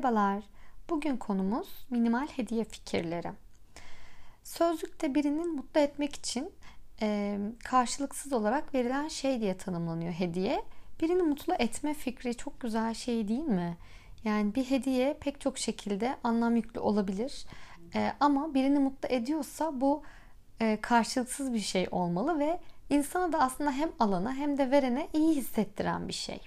Merhabalar. Bugün konumuz minimal hediye fikirleri. Sözlükte birini mutlu etmek için e, karşılıksız olarak verilen şey diye tanımlanıyor hediye. Birini mutlu etme fikri çok güzel şey değil mi? Yani bir hediye pek çok şekilde anlam yüklü olabilir. E, ama birini mutlu ediyorsa bu e, karşılıksız bir şey olmalı ve insana da aslında hem alana hem de verene iyi hissettiren bir şey.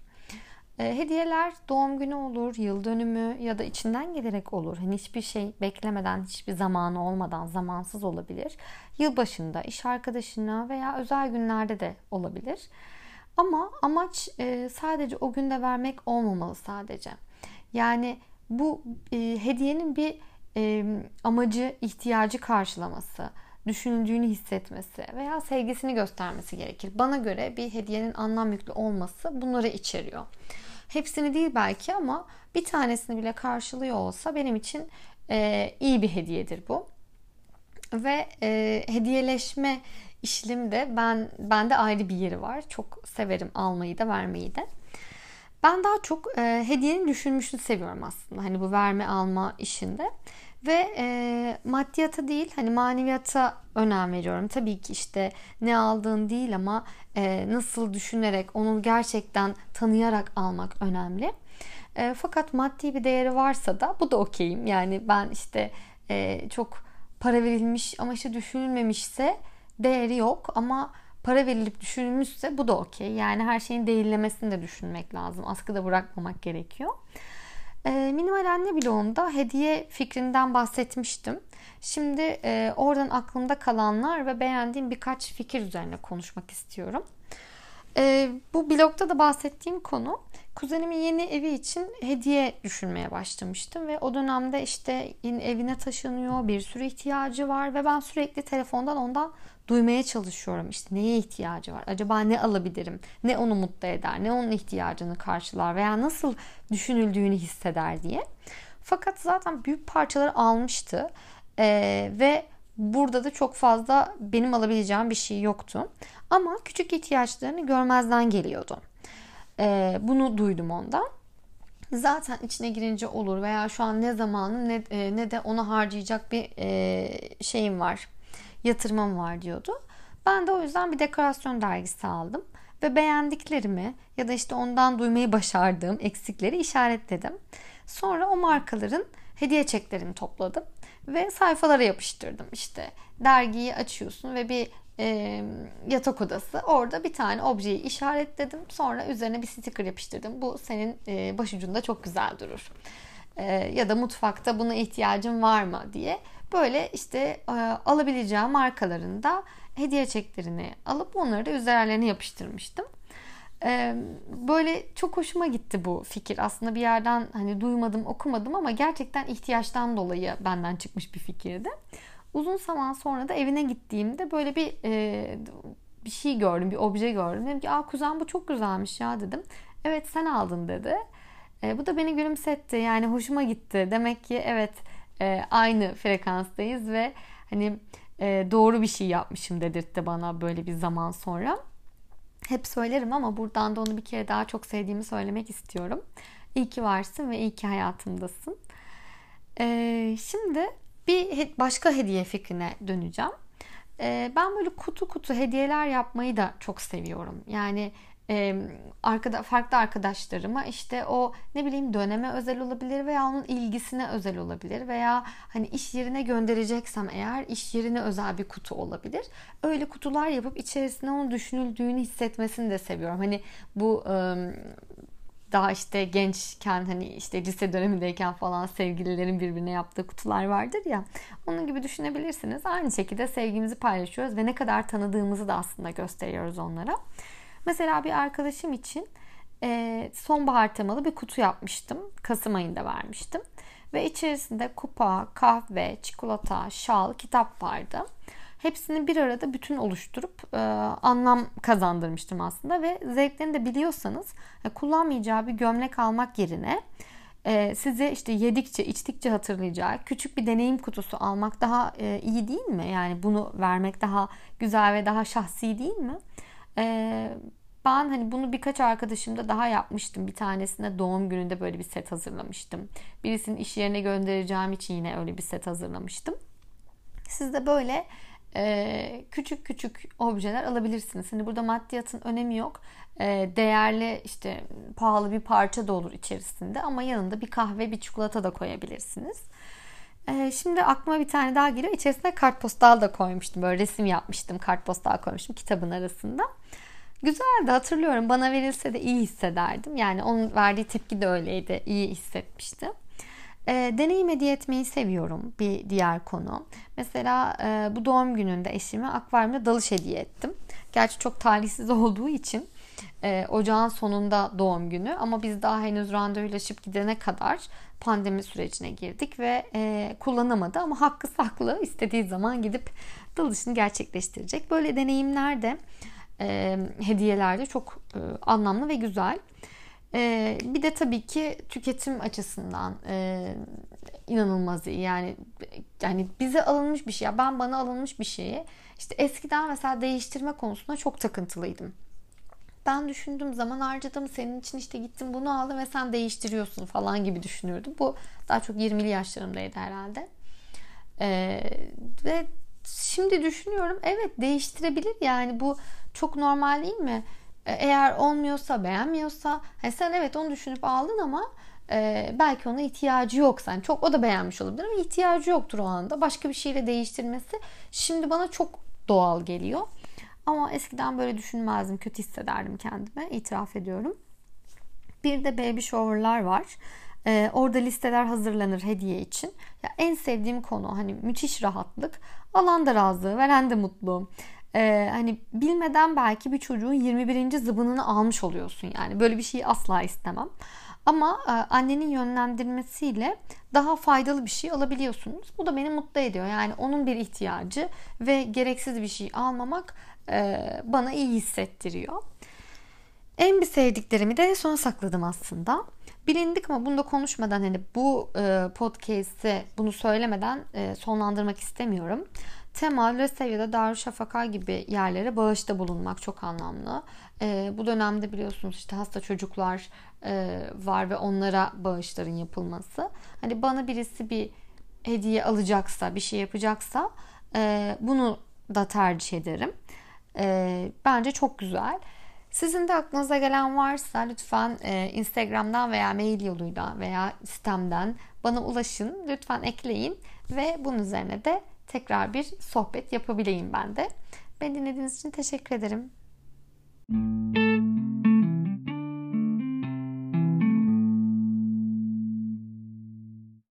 E, hediyeler doğum günü olur, yıl dönümü ya da içinden gelerek olur. Hani hiçbir şey beklemeden, hiçbir zamanı olmadan zamansız olabilir. Yılbaşında, iş arkadaşına veya özel günlerde de olabilir. Ama amaç e, sadece o günde vermek olmamalı sadece. Yani bu e, hediyenin bir amacı, ihtiyacı karşılaması, düşünüldüğünü hissetmesi veya sevgisini göstermesi gerekir. Bana göre bir hediyenin anlam yüklü olması bunları içeriyor. Hepsini değil belki ama bir tanesini bile karşılıyor olsa benim için e, iyi bir hediyedir bu. Ve e, hediyeleşme işlemde ben bende ayrı bir yeri var. Çok severim almayı da vermeyi de. Ben daha çok e, hediyenin düşünmüşünü seviyorum aslında. Hani bu verme alma işinde. Ve e, maddiyata değil hani maneviyata önem veriyorum. Tabii ki işte ne aldığın değil ama e, nasıl düşünerek onu gerçekten tanıyarak almak önemli. E, fakat maddi bir değeri varsa da bu da okeyim. Yani ben işte e, çok para verilmiş ama işte düşünülmemişse değeri yok ama para verilip düşünülmüşse bu da okey. Yani her şeyin değillemesini de düşünmek lazım. Askıda bırakmamak gerekiyor. E, minimal anne bloğunda hediye fikrinden bahsetmiştim. Şimdi e, oradan aklımda kalanlar ve beğendiğim birkaç fikir üzerine konuşmak istiyorum. E, bu blogda da bahsettiğim konu kuzenimin yeni evi için hediye düşünmeye başlamıştım ve o dönemde işte yeni evine taşınıyor, bir sürü ihtiyacı var ve ben sürekli telefondan ondan duymaya çalışıyorum. İşte neye ihtiyacı var? Acaba ne alabilirim? Ne onu mutlu eder? Ne onun ihtiyacını karşılar? Veya nasıl düşünüldüğünü hisseder diye. Fakat zaten büyük parçaları almıştı. Ee, ve burada da çok fazla benim alabileceğim bir şey yoktu. Ama küçük ihtiyaçlarını görmezden geliyordu. Ee, bunu duydum ondan. Zaten içine girince olur veya şu an ne zamanı ne, e, ne de ona harcayacak bir e, şeyim var yatırmam var diyordu. Ben de o yüzden bir dekorasyon dergisi aldım ve beğendiklerimi ya da işte ondan duymayı başardığım eksikleri işaretledim. Sonra o markaların hediye çeklerini topladım ve sayfalara yapıştırdım. İşte dergiyi açıyorsun ve bir e, yatak odası. Orada bir tane objeyi işaretledim. Sonra üzerine bir sticker yapıştırdım. Bu senin e, başucunda çok güzel durur. E, ya da mutfakta buna ihtiyacın var mı diye böyle işte e, alabileceğim markalarında hediye çeklerini alıp onları da üzerlerine yapıştırmıştım. E, böyle çok hoşuma gitti bu fikir. Aslında bir yerden hani duymadım, okumadım ama gerçekten ihtiyaçtan dolayı benden çıkmış bir fikirdi. Uzun zaman sonra da evine gittiğimde böyle bir e, bir şey gördüm, bir obje gördüm. Dedim ki, "Aa kuzen bu çok güzelmiş ya." dedim. "Evet, sen aldın." dedi. E, bu da beni gülümsetti. Yani hoşuma gitti. Demek ki evet e, aynı frekanstayız ve hani e, doğru bir şey yapmışım dedirtti bana böyle bir zaman sonra. Hep söylerim ama buradan da onu bir kere daha çok sevdiğimi söylemek istiyorum. İyi ki varsın ve iyi ki hayatımdasın. E, şimdi bir başka hediye fikrine döneceğim. E, ben böyle kutu kutu hediyeler yapmayı da çok seviyorum. Yani arkada farklı arkadaşlarıma işte o ne bileyim döneme özel olabilir veya onun ilgisine özel olabilir veya hani iş yerine göndereceksem eğer iş yerine özel bir kutu olabilir. Öyle kutular yapıp içerisine onun düşünüldüğünü hissetmesini de seviyorum. Hani bu daha işte gençken hani işte lise dönemindeyken falan sevgililerin birbirine yaptığı kutular vardır ya. Onun gibi düşünebilirsiniz. Aynı şekilde sevgimizi paylaşıyoruz ve ne kadar tanıdığımızı da aslında gösteriyoruz onlara. Mesela bir arkadaşım için e, sonbahar temalı bir kutu yapmıştım. Kasım ayında vermiştim. Ve içerisinde kupa, kahve, çikolata, şal, kitap vardı. Hepsini bir arada bütün oluşturup e, anlam kazandırmıştım aslında ve zevklerini de biliyorsanız e, kullanmayacağı bir gömlek almak yerine e, size işte yedikçe içtikçe hatırlayacağı küçük bir deneyim kutusu almak daha e, iyi değil mi? Yani bunu vermek daha güzel ve daha şahsi değil mi? E, ben hani bunu birkaç arkadaşımda daha yapmıştım. Bir tanesine doğum gününde böyle bir set hazırlamıştım. Birisinin iş yerine göndereceğim için yine öyle bir set hazırlamıştım. Siz de böyle e, küçük küçük objeler alabilirsiniz. Hani burada maddiyatın önemi yok. E, değerli işte pahalı bir parça da olur içerisinde ama yanında bir kahve bir çikolata da koyabilirsiniz. E, şimdi aklıma bir tane daha geliyor. İçerisine kartpostal da koymuştum. Böyle resim yapmıştım. Kartpostal koymuştum kitabın arasında. Güzeldi hatırlıyorum. Bana verilse de iyi hissederdim. Yani onun verdiği tepki de öyleydi. İyi hissetmiştim. E, deneyim hediye etmeyi seviyorum bir diğer konu. Mesela e, bu doğum gününde eşime akvaryumda dalış hediye ettim. Gerçi çok talihsiz olduğu için e, ocağın sonunda doğum günü ama biz daha henüz randevulaşıp gidene kadar pandemi sürecine girdik ve e, kullanamadı ama hakkı saklı istediği zaman gidip dalışını gerçekleştirecek. Böyle deneyimler de e, hediyeler de çok e, anlamlı ve güzel. E, bir de tabii ki tüketim açısından e, inanılmaz iyi. Yani yani bize alınmış bir şey. Ben bana alınmış bir şeyi işte eskiden mesela değiştirme konusunda çok takıntılıydım. Ben düşündüğüm zaman harcadım senin için işte gittim bunu aldım ve sen değiştiriyorsun falan gibi düşünüyordum. Bu daha çok 20'li yaşlarımdaydı herhalde. Ee, ve şimdi düşünüyorum evet değiştirebilir yani bu çok normal değil mi? E, eğer olmuyorsa beğenmiyorsa hani sen evet onu düşünüp aldın ama e, belki ona ihtiyacı yok sen. Çok o da beğenmiş olabilir ama ihtiyacı yoktur o anda. Başka bir şeyle değiştirmesi şimdi bana çok doğal geliyor. Ama eskiden böyle düşünmezdim kötü hissederdim kendime itiraf ediyorum. Bir de baby shower'lar var. Ee, orada listeler hazırlanır hediye için. Ya en sevdiğim konu hani müthiş rahatlık. Alan da razı, veren de mutlu e, hani bilmeden belki bir çocuğun 21. zıbınını almış oluyorsun yani. Böyle bir şeyi asla istemem. Ama e, annenin yönlendirmesiyle daha faydalı bir şey alabiliyorsunuz. Bu da beni mutlu ediyor. Yani onun bir ihtiyacı ve gereksiz bir şey almamak e, bana iyi hissettiriyor. En bir sevdiklerimi de son sakladım aslında. Bilindik ama bunu da konuşmadan hani bu e, podcast'i bunu söylemeden e, sonlandırmak istemiyorum. Tema, Lösev ya da Darüşşafaka gibi yerlere bağışta bulunmak çok anlamlı. E, bu dönemde biliyorsunuz işte hasta çocuklar e, var ve onlara bağışların yapılması. Hani bana birisi bir hediye alacaksa, bir şey yapacaksa e, bunu da tercih ederim. E, bence çok güzel. Sizin de aklınıza gelen varsa lütfen e, Instagram'dan veya mail yoluyla veya sistemden bana ulaşın. Lütfen ekleyin ve bunun üzerine de tekrar bir sohbet yapabileyim ben de. Beni dinlediğiniz için teşekkür ederim. Müzik